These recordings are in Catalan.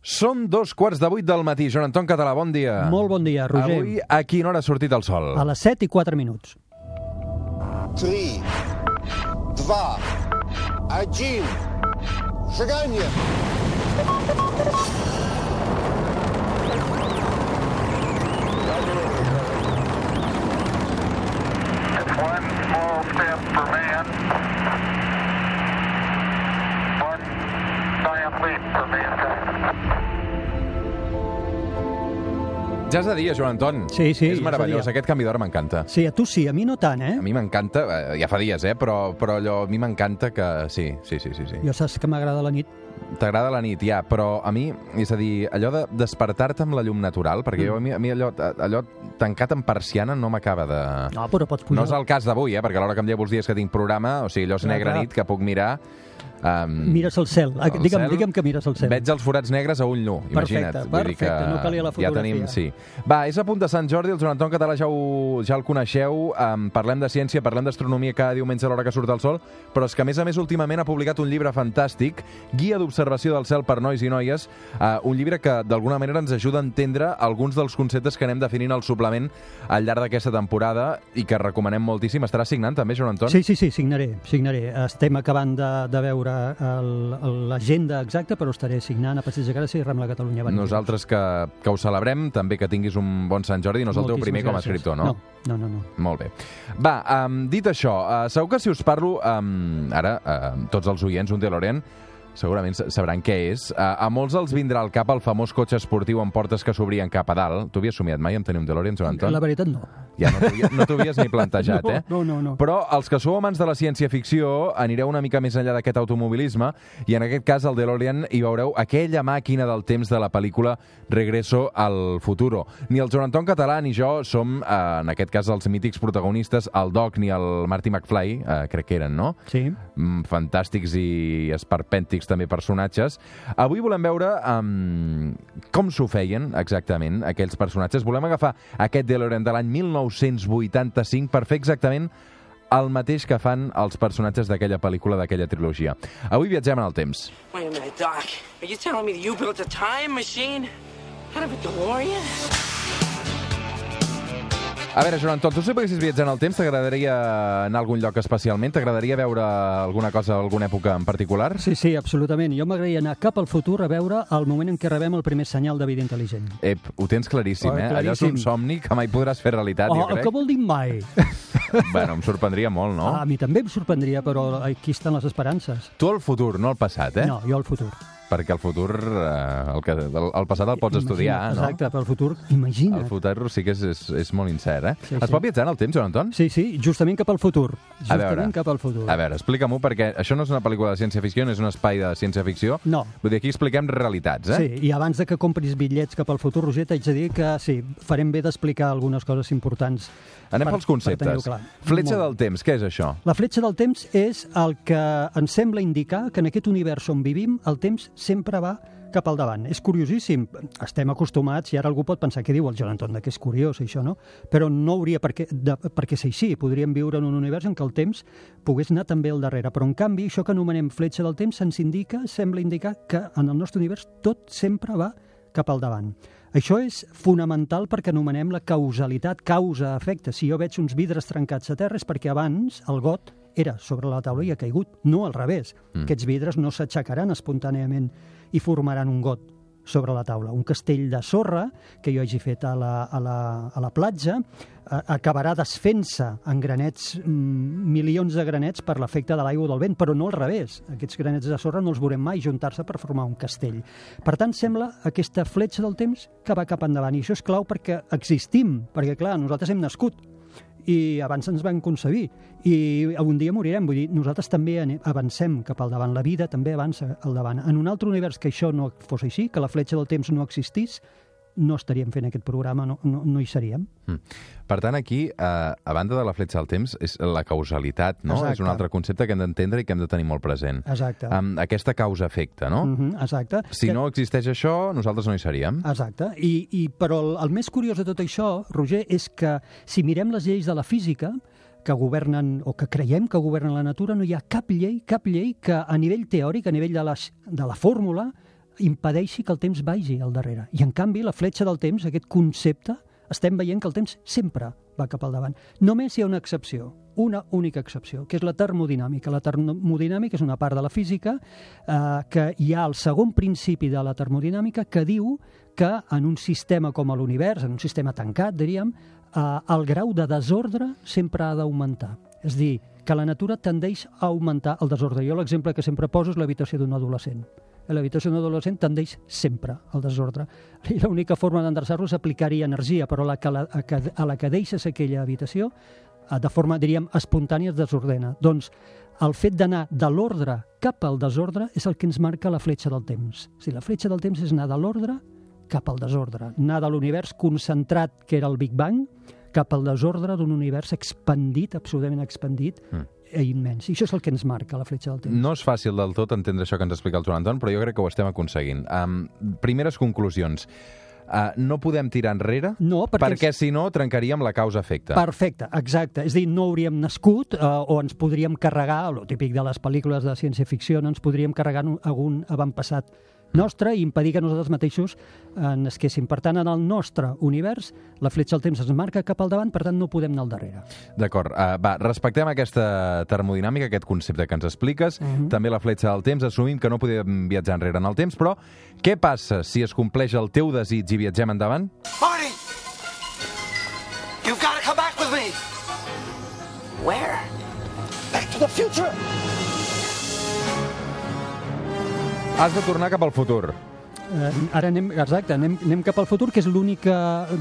Són dos quarts de vuit del matí. Joan Anton Català, bon dia. Molt bon dia, Roger. Avui a quina hora ha sortit el sol? A les 7 i 4 minuts. 3, 2, 1. Шагание! It's one small step for man, one giant leap for mankind. Ja és de dia, Joan Anton. Sí, sí, és meravellós. Aquest canvi d'hora m'encanta. Sí, a tu sí, a mi no tant, eh? A mi m'encanta, eh, ja fa dies, eh? Però, però allò, a mi m'encanta que... Sí, sí, sí, sí. sí. Jo saps que m'agrada la nit. T'agrada la nit, ja, però a mi, és a dir, allò de despertar-te amb la llum natural, perquè jo, a mi, a mi allò, allò tancat en persiana no m'acaba de... No, però pots pujar... No és el cas d'avui, eh? Perquè a l'hora que em llevo els dies que tinc programa, o sigui, allò és negra nit que puc mirar... Um, Mires el cel. El digue'm, cel, digue'm que mires el cel. Veig els forats negres a ull nu, imagina't. Perfecte, Vull dir que perfecte, no calia la Ja tenim, fotografia. sí. Va, és a punt de Sant Jordi, el Joan Català ja, ho, ja el coneixeu, um, parlem de ciència, parlem d'astronomia cada diumenge a l'hora que surt el sol, però és que a més a més últimament ha publicat un llibre fantàstic, Guia d'observació del cel per nois i noies, uh, un llibre que d'alguna manera ens ajuda a entendre alguns dels conceptes que anem definint al suplement al llarg d'aquesta temporada i que recomanem moltíssim. Estarà signant també, Joan Anton? Sí, sí, sí, signaré, signaré. Estem acabant de, de veure el- el- l'agenda exacta, però estaré signant a Passeig de Gràcia i Rambla Catalunya. Avenida. Nosaltres que, que ho celebrem, també que tinguis un bon Sant Jordi, no és el teu primer com a gràcies. escriptor, no? No, no, no. no. Molt bé. Va, um, dit això, uh, segur que si us parlo, um, ara, uh, tots els oients, un DeLorean, segurament sa- sabran què és. A molts els vindrà al cap el famós cotxe esportiu amb portes que s'obrien cap a dalt. Tu havies somiat mai amb tenir un DeLorean, Joan Anton? La veritat, no. Ja no t'ho no havies ni plantejat, no, eh? No, no, no. Però els que sou amants de la ciència-ficció anireu una mica més enllà d'aquest automobilisme i en aquest cas al DeLorean hi veureu aquella màquina del temps de la pel·lícula Regreso al futuro. Ni el Joan Anton Català ni jo som, eh, en aquest cas, els mítics protagonistes, el Doc ni el Marty McFly, eh, crec que eren, no? Sí. Mm, fantàstics i esperpèntics també personatges. Avui volem veure um, com s'ho feien exactament aquells personatges. Volem agafar aquest DeLorean de l'any 1985 per fer exactament el mateix que fan els personatges d'aquella pel·lícula, d'aquella trilogia. Avui viatgem en el temps. Wait a minute, Doc. Are you telling me that you built a time machine out of a DeLorean? A veure, Joan Anton, tu si poguessis viatjar en el temps, t'agradaria anar a algun lloc especialment? T'agradaria veure alguna cosa, alguna època en particular? Sí, sí, absolutament. Jo m'agradaria anar cap al futur a veure el moment en què rebem el primer senyal de vida intel·ligent. Ep, ho tens claríssim, Oh, eh? Allò és un claríssim. somni que mai podràs fer realitat, Oh, jo crec. què vol dir mai? Bueno, em sorprendria molt, no? Ah, a mi també em sorprendria, però aquí estan les esperances. Tu el futur, no el passat, eh? No, jo el futur. Perquè el futur, eh, el, que, el, el passat el pots estudiar, Imagina't, no? Exacte, però el futur, imagina't. El futur sí que és, és, és molt incert, eh? Sí, es sí. pot viatjar en el temps, Joan Anton? Sí, sí, justament cap al futur. A Justament veure. cap al futur. A veure, explica-m'ho, perquè això no és una pel·lícula de ciència-ficció, no és un espai de ciència-ficció. No. Vull dir, aquí expliquem realitats, eh? Sí, i abans de que compris bitllets cap al futur, Roger, t'haig de dir que sí, farem bé d'explicar algunes coses importants. Anem per- pels per conceptes. clar. Fletxa Molt del temps, què és això? La fletxa del temps és el que ens sembla indicar que en aquest univers on vivim el temps sempre va cap al davant. És curiosíssim. Estem acostumats, i ara algú pot pensar què diu el Joan Anton, que és curiós això, no? Però no hauria per què, de, per què ser així. Podríem viure en un univers en què el temps pogués anar també al darrere. Però, en canvi, això que anomenem fletxa del temps ens indica, sembla indicar que en el nostre univers tot sempre va cap al davant. Això és fonamental perquè anomenem la causalitat, causa-efecte. Si jo veig uns vidres trencats a terra és perquè abans el got era sobre la taula i ha caigut, no al revés. Mm. Aquests vidres no s'aixecaran espontàniament i formaran un got sobre la taula. Un castell de sorra que jo hagi fet a la, a la, a la platja eh, acabarà desfent-se en granets, mm, milions de granets per l'efecte de l'aigua del vent, però no al revés. Aquests granets de sorra no els veurem mai juntar-se per formar un castell. Per tant, sembla aquesta fletxa del temps que va cap endavant. I això és clau perquè existim, perquè, clar, nosaltres hem nascut i abans ens van concebir i un dia morirem, vull dir, nosaltres també avancem cap al davant, la vida també avança al davant. En un altre univers que això no fos així, que la fletxa del temps no existís, no estaríem fent aquest programa, no, no, no hi seríem. Mm. Per tant, aquí, eh, a banda de la fletxa del temps, és la causalitat, no? Exacte. És un altre concepte que hem d'entendre i que hem de tenir molt present. Exacte. Um, aquesta causa-efecte, no? Mm -hmm, exacte. Si Que- no existeix això, nosaltres no hi seríem. Exacte. I, i, però el, el més curiós de tot això, Roger, és que si mirem les lleis de la física, que governen o que creiem que governen la natura, no hi ha cap llei, cap llei que a nivell teòric, a nivell de, les, de la fórmula, impedeixi que el temps vagi al darrere. I, en canvi, la fletxa del temps, aquest concepte, estem veient que el temps sempre va cap al davant. Només hi ha una excepció, una única excepció, que és la termodinàmica. La termodinàmica és una part de la física eh, que hi ha el segon principi de la termodinàmica que diu que en un sistema com l'univers, en un sistema tancat, diríem, eh, el grau de desordre sempre ha d'augmentar. És dir, que la natura tendeix a augmentar el desordre. Jo l'exemple que sempre poso és l'habitació d'un adolescent. L'habitació d'un adolescent tendeix sempre al desordre. I l'única forma d'endreçar-lo és aplicar-hi energia, però la que, la, a la que deixes aquella habitació, eh, de forma, diríem, espontània es desordena. Doncs el fet d'anar de l'ordre cap al desordre és el que ens marca la fletxa del temps. O sigui, la fletxa del temps és anar de l'ordre cap al desordre, anar de l'univers concentrat, que era el Big Bang, cap al desordre d'un univers expandit, absolutament expandit, mm. I immens. I això és el que ens marca la fletxa del temps. No és fàcil del tot entendre això que ens explica el Joan Anton, però jo crec que ho estem aconseguint. Um, primeres conclusions. Uh, no podem tirar enrere No, perquè perquè si no trencaríem la causa-efecte. Perfecte, exacte. És dir, no hauríem nascut eh, o ens podríem carregar, el típic de les pel·lícules de ciència-ficció, no ens podríem carregar un- algun avantpassat nostre i impedir que nosaltres mateixos eh, nasquéssim. Per tant, en el nostre univers, la fletxa del temps es marca cap al davant, per tant, no podem anar al darrere. D'acord, uh, va, respectem aquesta termodinàmica, aquest concepte que ens expliques, Mhm. també la fletxa del temps, assumim que no podem viatjar enrere en el temps, però què passa si es compleix el teu desig i viatgem endavant? Marty! You've got to come back with me! Where? Back to the future! Has de tornar cap al futur. Eh, ara anem, exacte, anem, anem cap al futur, que és l'única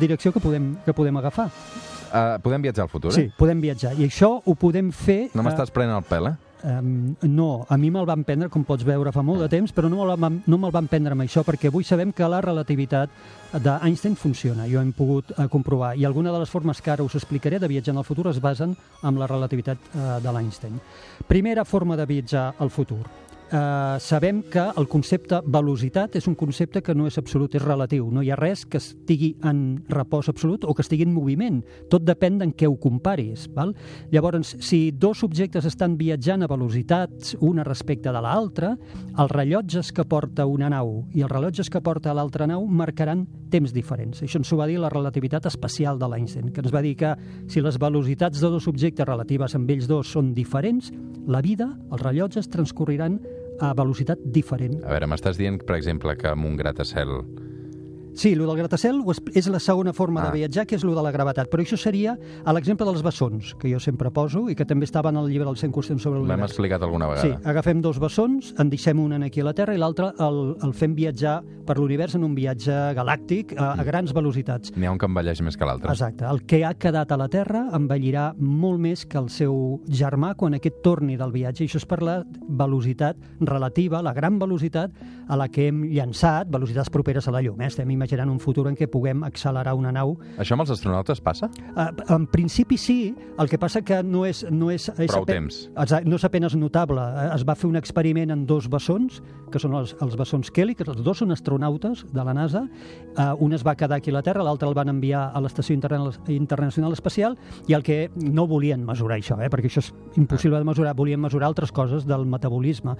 direcció que podem, que podem agafar. Uh, podem viatjar al futur, Sí, eh? podem viatjar. I això ho podem fer... No eh, m'estàs prenent el pèl, eh? Um, no, a mi me'l van prendre, com pots veure, fa molt de temps, però no me'l van, no me'l van prendre amb això, perquè avui sabem que la relativitat d'Einstein funciona, jo hem pogut uh, comprovar, i alguna de les formes que ara us explicaré de viatjar en el futur es basen en la relativitat uh, de l'Einstein. Primera forma de viatjar al futur. Uh, sabem que el concepte velocitat és un concepte que no és absolut, és relatiu. No hi ha res que estigui en repòs absolut o que estigui en moviment. Tot depèn d'en què ho comparis. Val? Llavors, si dos objectes estan viatjant a velocitats una respecte de l'altra, els rellotges que porta una nau i els rellotges que porta l'altra nau marcaran temps diferents. Això ens ho va dir la relativitat especial de l'Einstein, que ens va dir que si les velocitats de dos objectes relatives amb ells dos són diferents, la vida, els rellotges, transcorriran a velocitat diferent. A veure, m'estàs dient, per exemple, que amb un gratacel... Sí, el del gratacel és la segona forma Ah. de viatjar, que és el de la gravetat. Però això seria a l'exemple dels bessons, que jo sempre poso i que també estava en el llibre dels 100 qüestions sobre L'hem l'univers. explicat alguna Sí, vegada. agafem dos bessons, en deixem un aquí a la Terra i l'altre el, el fem viatjar per l'univers en un viatge galàctic a, a grans velocitats. N'hi ha un que envelleix més que l'altre. Exacte. El que ha quedat a la Terra envellirà molt més que el seu germà quan aquest torni del viatge. I això és per la velocitat relativa, la gran velocitat a la que hem llançat, velocitats properes a la llum. Eh? Estem imaginant un futur en què puguem accelerar una nau. Això amb els astronautes passa? Eh, en principi sí, el que passa que no és... No és, és Prou ape- temps. Exacte, no és apenes notable. Eh, Es va fer un experiment en dos bessons, que són els, els bessons Kelly, que els dos són astronautes de la NASA. Uh, un es va quedar aquí a la Terra, l'altre el van enviar a l'Estació Interna- Internacional Espacial, i el que no volien mesurar això, eh, perquè això és impossible de mesurar, volien mesurar altres coses del metabolisme.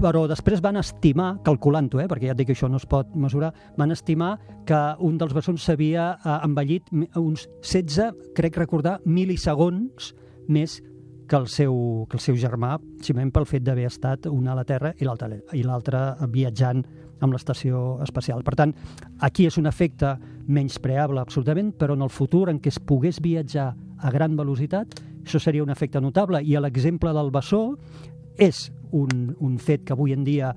Però després van estimar, calculant-ho, eh, perquè ja et dic que això no es pot mesurar, van estimar que un dels bessons s'havia eh, envellit uns 16, crec recordar, milisegons més que el seu, que el seu germà, simplement pel fet d'haver estat un a la Terra i l'altre viatjant amb l'estació espacial. Per tant, aquí és un efecte menyspreable absolutament, però en el futur en què es pogués viatjar a gran velocitat, això seria un efecte notable. I l'exemple del bessó és un, un fet que avui en dia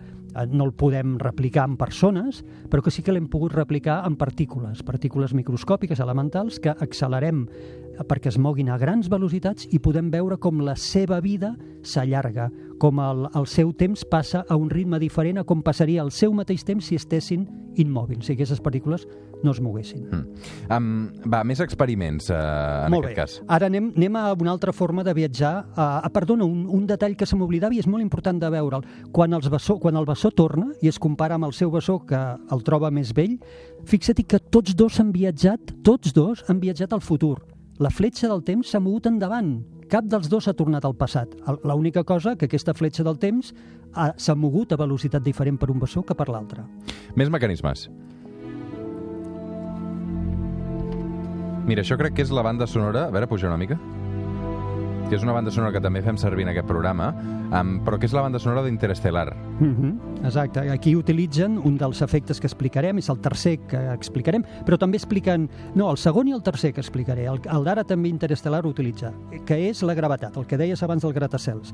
no el podem replicar en persones, però que sí que l'hem pogut replicar en partícules, partícules microscòpiques elementals que accelerem eh, perquè es moguin a grans velocitats i podem veure com la seva vida s'allarga, com el, el seu temps passa a un ritme diferent a com passaria el seu mateix temps si estessin immòbils, si aquestes partícules no es moguessin. Mm. Um, va, més experiments, uh, en Molt aquest bé. cas. Ara anem, anem a una altra forma de viatjar. Uh, ah, perdona, un, un detall que se m'oblidava i és molt important de veure'l. Quan, els bessó, quan el bessó torna i es compara amb el seu bessó que el troba més vell, fixa't que tots dos han viatjat, tots dos han viatjat al futur. La fletxa del temps s'ha mogut endavant. Cap dels dos ha tornat al passat. L'única cosa que aquesta fletxa del temps ha- s'ha mogut a velocitat diferent per un bessó que per l'altre. Més mecanismes. Mira, això crec que és la banda sonora... A veure, puja una mica. Que és una banda sonora que també fem servir en aquest programa, um, però que és la banda sonora d'Interestelar. Mm -hmm. Exacte. Aquí utilitzen un dels efectes que explicarem, és el tercer que explicarem, però també expliquen... No, el segon i el tercer que explicaré. El, el d'ara també Interestel·lar utilitza, que és la gravetat, el que deies abans del gratacels.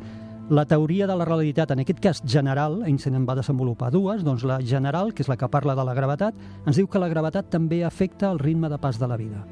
La teoria de la relativitat, en aquest cas general, Einstein en va desenvolupar dues, doncs la general, que és la que parla de la gravetat, ens diu que la gravetat també afecta el ritme de pas de la vida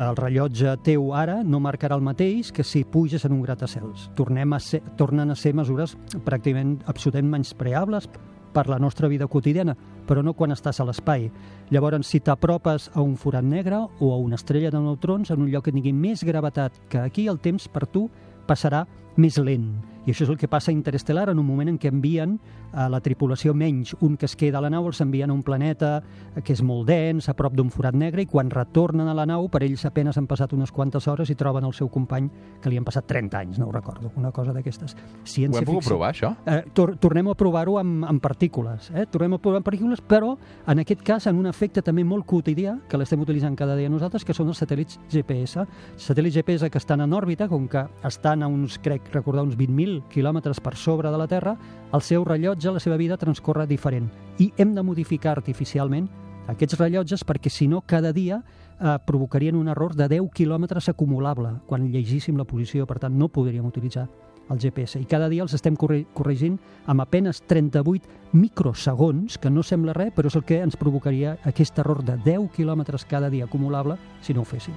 el rellotge teu ara no marcarà el mateix que si puges en un gratacels. Tornem a ser, tornen a ser mesures pràcticament absolutament menyspreables per la nostra vida quotidiana, però no quan estàs a l'espai. Llavors, si t'apropes a un forat negre o a una estrella de neutrons en un lloc que tingui més gravetat que aquí, el temps per tu passarà més lent. I això és el que passa a Interestelar en un moment en què envien a la tripulació menys un que es queda a la nau, els envien a un planeta que és molt dens, a prop d'un forat negre, i quan retornen a la nau, per ells apenes han passat unes quantes hores i troben el seu company que li han passat 30 anys, no ho recordo, una cosa d'aquestes. Ho hem pogut provar, això? Eh, tor tornem a provar-ho amb, amb partícules. Eh? Tornem a provar amb partícules, però en aquest cas en un efecte també molt quotidià, que l'estem utilitzant cada dia nosaltres, que són els satèl·lits GPS. Satèl·lits GPS que estan en òrbita, com que estan a uns, crec recordar, uns 20.000 quilòmetres per sobre de la Terra, el seu rellotge, la seva vida transcorre diferent. I hem de modificar artificialment aquests rellotges perquè si no cada dia eh, provocarien un error de 10 quilòmetres acumulable quan llegíssim la posició, per tant no podríem utilitzar el GPS. I cada dia els estem corre corregint amb apenes 38 microsegons, que no sembla res, però és el que ens provocaria aquest error de 10 quilòmetres cada dia acumulable si no ho féssim.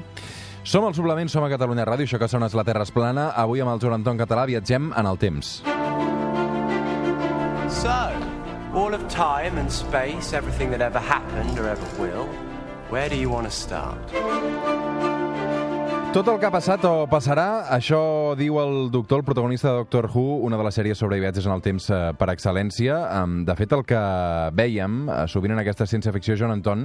Som al Suplement, som a Catalunya Ràdio, això que sona és La Terra és plana. Avui amb el Joan Anton Català viatgem en el temps. So, all of time and space, everything that ever happened or ever will, where do you want to start? Tot el que ha passat o passarà, això diu el doctor, el protagonista de Doctor Who, una de les sèries sobre viatges en el temps eh, per excel·lència. De fet, el que vèiem eh, sovint en aquesta ciència-ficció, Joan Anton,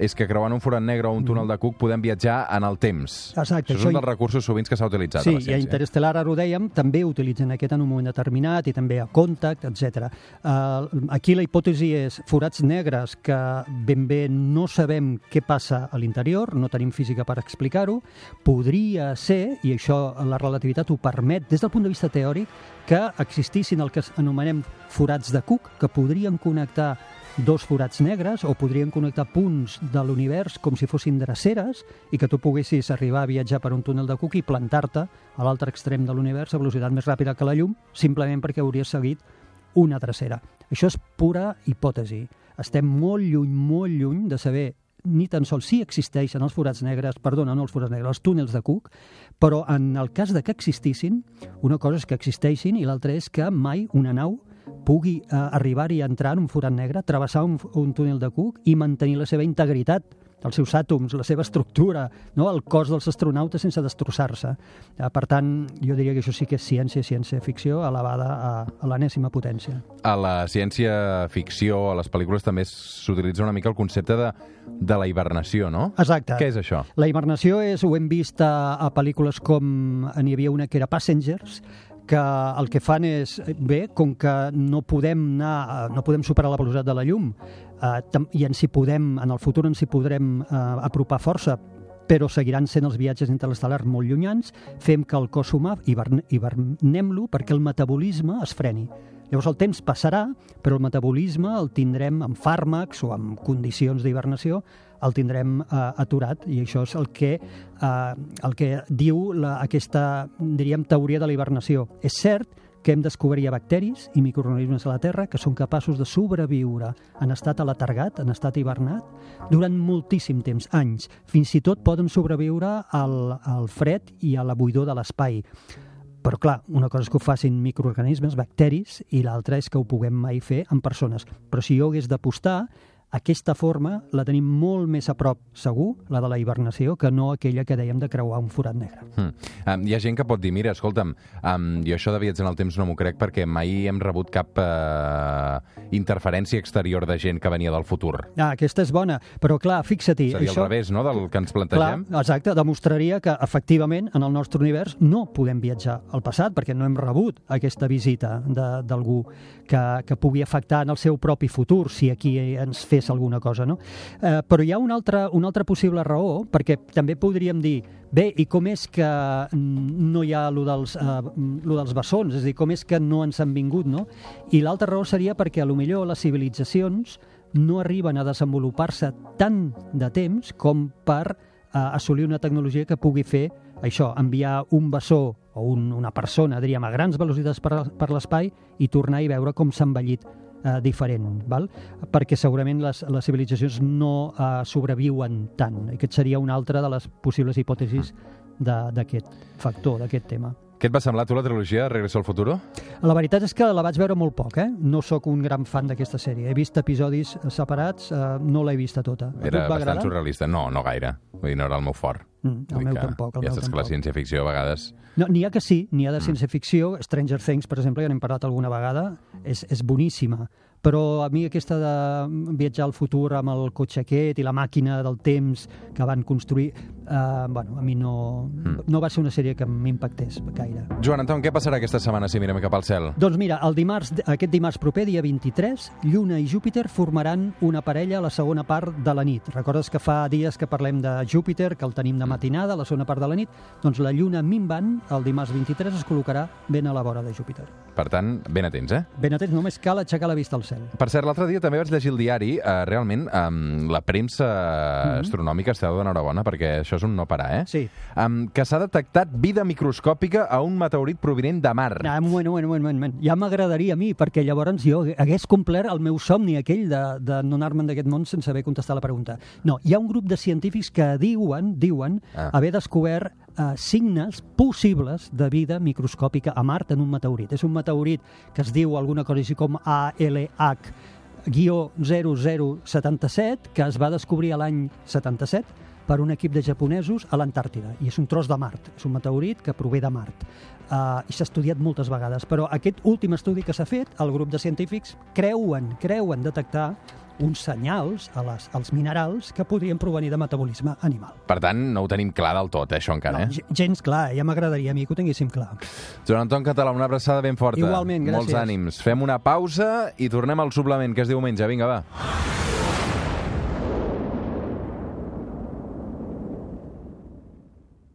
és que creuant un forat negre o un túnel de Cook podem viatjar en el temps. Exacte, Això és això un dels recursos sovint que s'ha utilitzat Sí, a la i a ciència. Interestelar, ara ho dèiem, també utilitzen aquest en un moment determinat i també a Contact, etc. Uh, aquí la hipòtesi és forats negres que ben bé no sabem què passa a l'interior, no tenim física per explicar-ho, podria ser, i això la relativitat ho permet des del punt de vista teòric, que existissin el que anomenem forats de Cook, que podrien connectar dos forats negres o podrien connectar punts de l'univers com si fossin dreceres i que tu poguessis arribar a viatjar per un túnel de Cook i plantar-te a l'altre extrem de l'univers a velocitat més ràpida que la llum simplement perquè hauries seguit una drecera. Això és pura hipòtesi. Estem molt lluny, molt lluny de saber ni tan sols si existeixen els forats negres, perdona, no els forats negres, els túnels de Cook, però en el cas de que existissin, una cosa és que existeixin i l'altra és que mai una nau pugui eh, arribar-hi a entrar en un forat negre, travessar un, un túnel de Cook i mantenir la seva integritat els seus àtoms, la seva estructura, no? el cos dels astronautes sense destrossar-se. Eh, per tant, jo diria que això sí que és ciència, ciència-ficció elevada a, a l'enèsima potència. A la ciència-ficció, a les pel·lícules, també s'utilitza una mica el concepte de, de la hibernació, no? Exacte. Què és això? La hibernació és, ho hem vist a, a pel·lícules com n'hi havia una que era Passengers, que el que fan és, bé, com que no podem anar, no podem superar la velocitat de la llum, eh, i ens hi podem, en el futur ens hi podrem eh, apropar força, però seguiran sent els viatges interestel·lars molt llunyans, fem que el cos humà hiberne- hibernem-lo perquè el metabolisme es freni. Llavors el temps passarà, però el metabolisme el tindrem amb fàrmacs o amb condicions d'hibernació, el tindrem eh, aturat i això és el que, eh, el que diu la, aquesta, diríem, teoria de la hibernació. És cert que hem descobert ja bacteris i microorganismes a la Terra que són capaços de sobreviure en estat aletargat, en estat hibernat, durant moltíssim temps, anys. Fins i tot poden sobreviure al, al fred i a la buidor de l'espai. Però clar, una cosa és que ho facin microorganismes, bacteris, i l'altra és que ho puguem mai fer en persones. Però si jo hagués d'apostar, aquesta forma la tenim molt més a prop, segur, la de la hibernació, que no aquella que dèiem de creuar un forat negre. Mm. Um, hi ha gent que pot dir, mira, escolta'm, um, jo això de viatjar en el temps no m'ho crec perquè mai hem rebut cap uh, interferència exterior de gent que venia del futur. Ah, aquesta és bona, però clar, fixa-t'hi... Seria això... al revés, no?, del que ens Clar, plantegem. exacte, demostraria que efectivament en el nostre univers no podem viatjar al passat perquè no hem rebut aquesta visita de- d'algú que, que pugui afectar en el seu propi futur si aquí ens fes alguna cosa. No? Eh, però hi ha una altra, una altra possible raó, perquè també podríem dir bé, i com és que no hi ha lo dels, eh, lo dels bessons, és a dir, com és que no ens han vingut, no? I l'altra raó seria perquè a lo millor les civilitzacions no arriben a desenvolupar-se tant de temps com per eh, assolir una tecnologia que pugui fer això, enviar un bessó o un, una persona, diríem, a grans velocitats per, per l'espai i tornar i veure com s'ha envellit eh, diferent, val? perquè segurament les, les civilitzacions no eh, sobreviuen tant. Aquest seria una altra de les possibles hipòtesis de- d'aquest factor, d'aquest tema. Què et va semblar tu la trilogia Regreso al Futuro? La veritat és que la vaig veure molt poc, eh? No sóc un gran fan d'aquesta sèrie. He vist episodis separats, eh, no l'he vista tota. Era bastant agradar? surrealista. No, no gaire. Vull dir, no era el meu fort. Mm, el Vull meu que tampoc, el ja meu saps que la ciència-ficció a vegades... No, N'hi ha que sí, n'hi Mm. ha de ciència-ficció. Stranger Things, per exemple, ja n'hem parlat alguna vegada, és, és boníssima. Però a mi aquesta de viatjar al futur amb el cotxe aquest i la màquina del temps que van construir, eh, bueno, a mi no, Mm. no va ser una sèrie que m'impactés gaire. Joan Anton, què passarà aquesta setmana si mirem cap al cel? Doncs mira, el dimarts, aquest dimarts proper, dia 23, Lluna i Júpiter formaran una parella a la segona part de la nit. Recordes que fa dies que parlem de Júpiter, que el tenim de matinada, a la segona part de la nit? Doncs la Lluna minvant, el dimarts 23, es col·locarà ben a la vora de Júpiter. Per tant, ben atents, eh? Ben atents, només cal aixecar la vista al cel. Per cert, l'altre dia també vaig llegir el diari. Uh, realment, um, la premsa astronòmica està d'enhorabona perquè això és un no parar, eh? Sí. Um, que s'ha detectat vida microscòpica a un meteorit provinent de Mar. Ah, un moment, un moment, un moment. Ja m'agradaria a mi, perquè llavors jo hagués complert el meu somni aquell de, de no anar-me'n d'aquest món sense haver contestat la pregunta. No, hi ha un grup de científics que diuen, diuen Ah. haver descobert eh, signes possibles de vida microscòpica a Mart en un meteorit. És un meteorit que es diu alguna cosa així com ALH guió 0077, que es va descobrir l'any 77 per un equip de japonesos a l'Antàrtida. I és un tros de Mart, és un meteorit que prové de Mart. Uh, I s'ha estudiat moltes vegades, però aquest últim estudi que s'ha fet, el grup de científics creuen, creuen detectar uns senyals a les, als minerals que podrien provenir de metabolisme animal. Per tant, no ho tenim clar del tot, eh, això encara, No, eh? ge- gens clar, ja m'agradaria a mi que ho tinguéssim clar. Joan Anton Català, una abraçada ben forta. Igualment, gràcies. Molts ànims. Fem una pausa i tornem al suplement, que és diumenge. Vinga, va.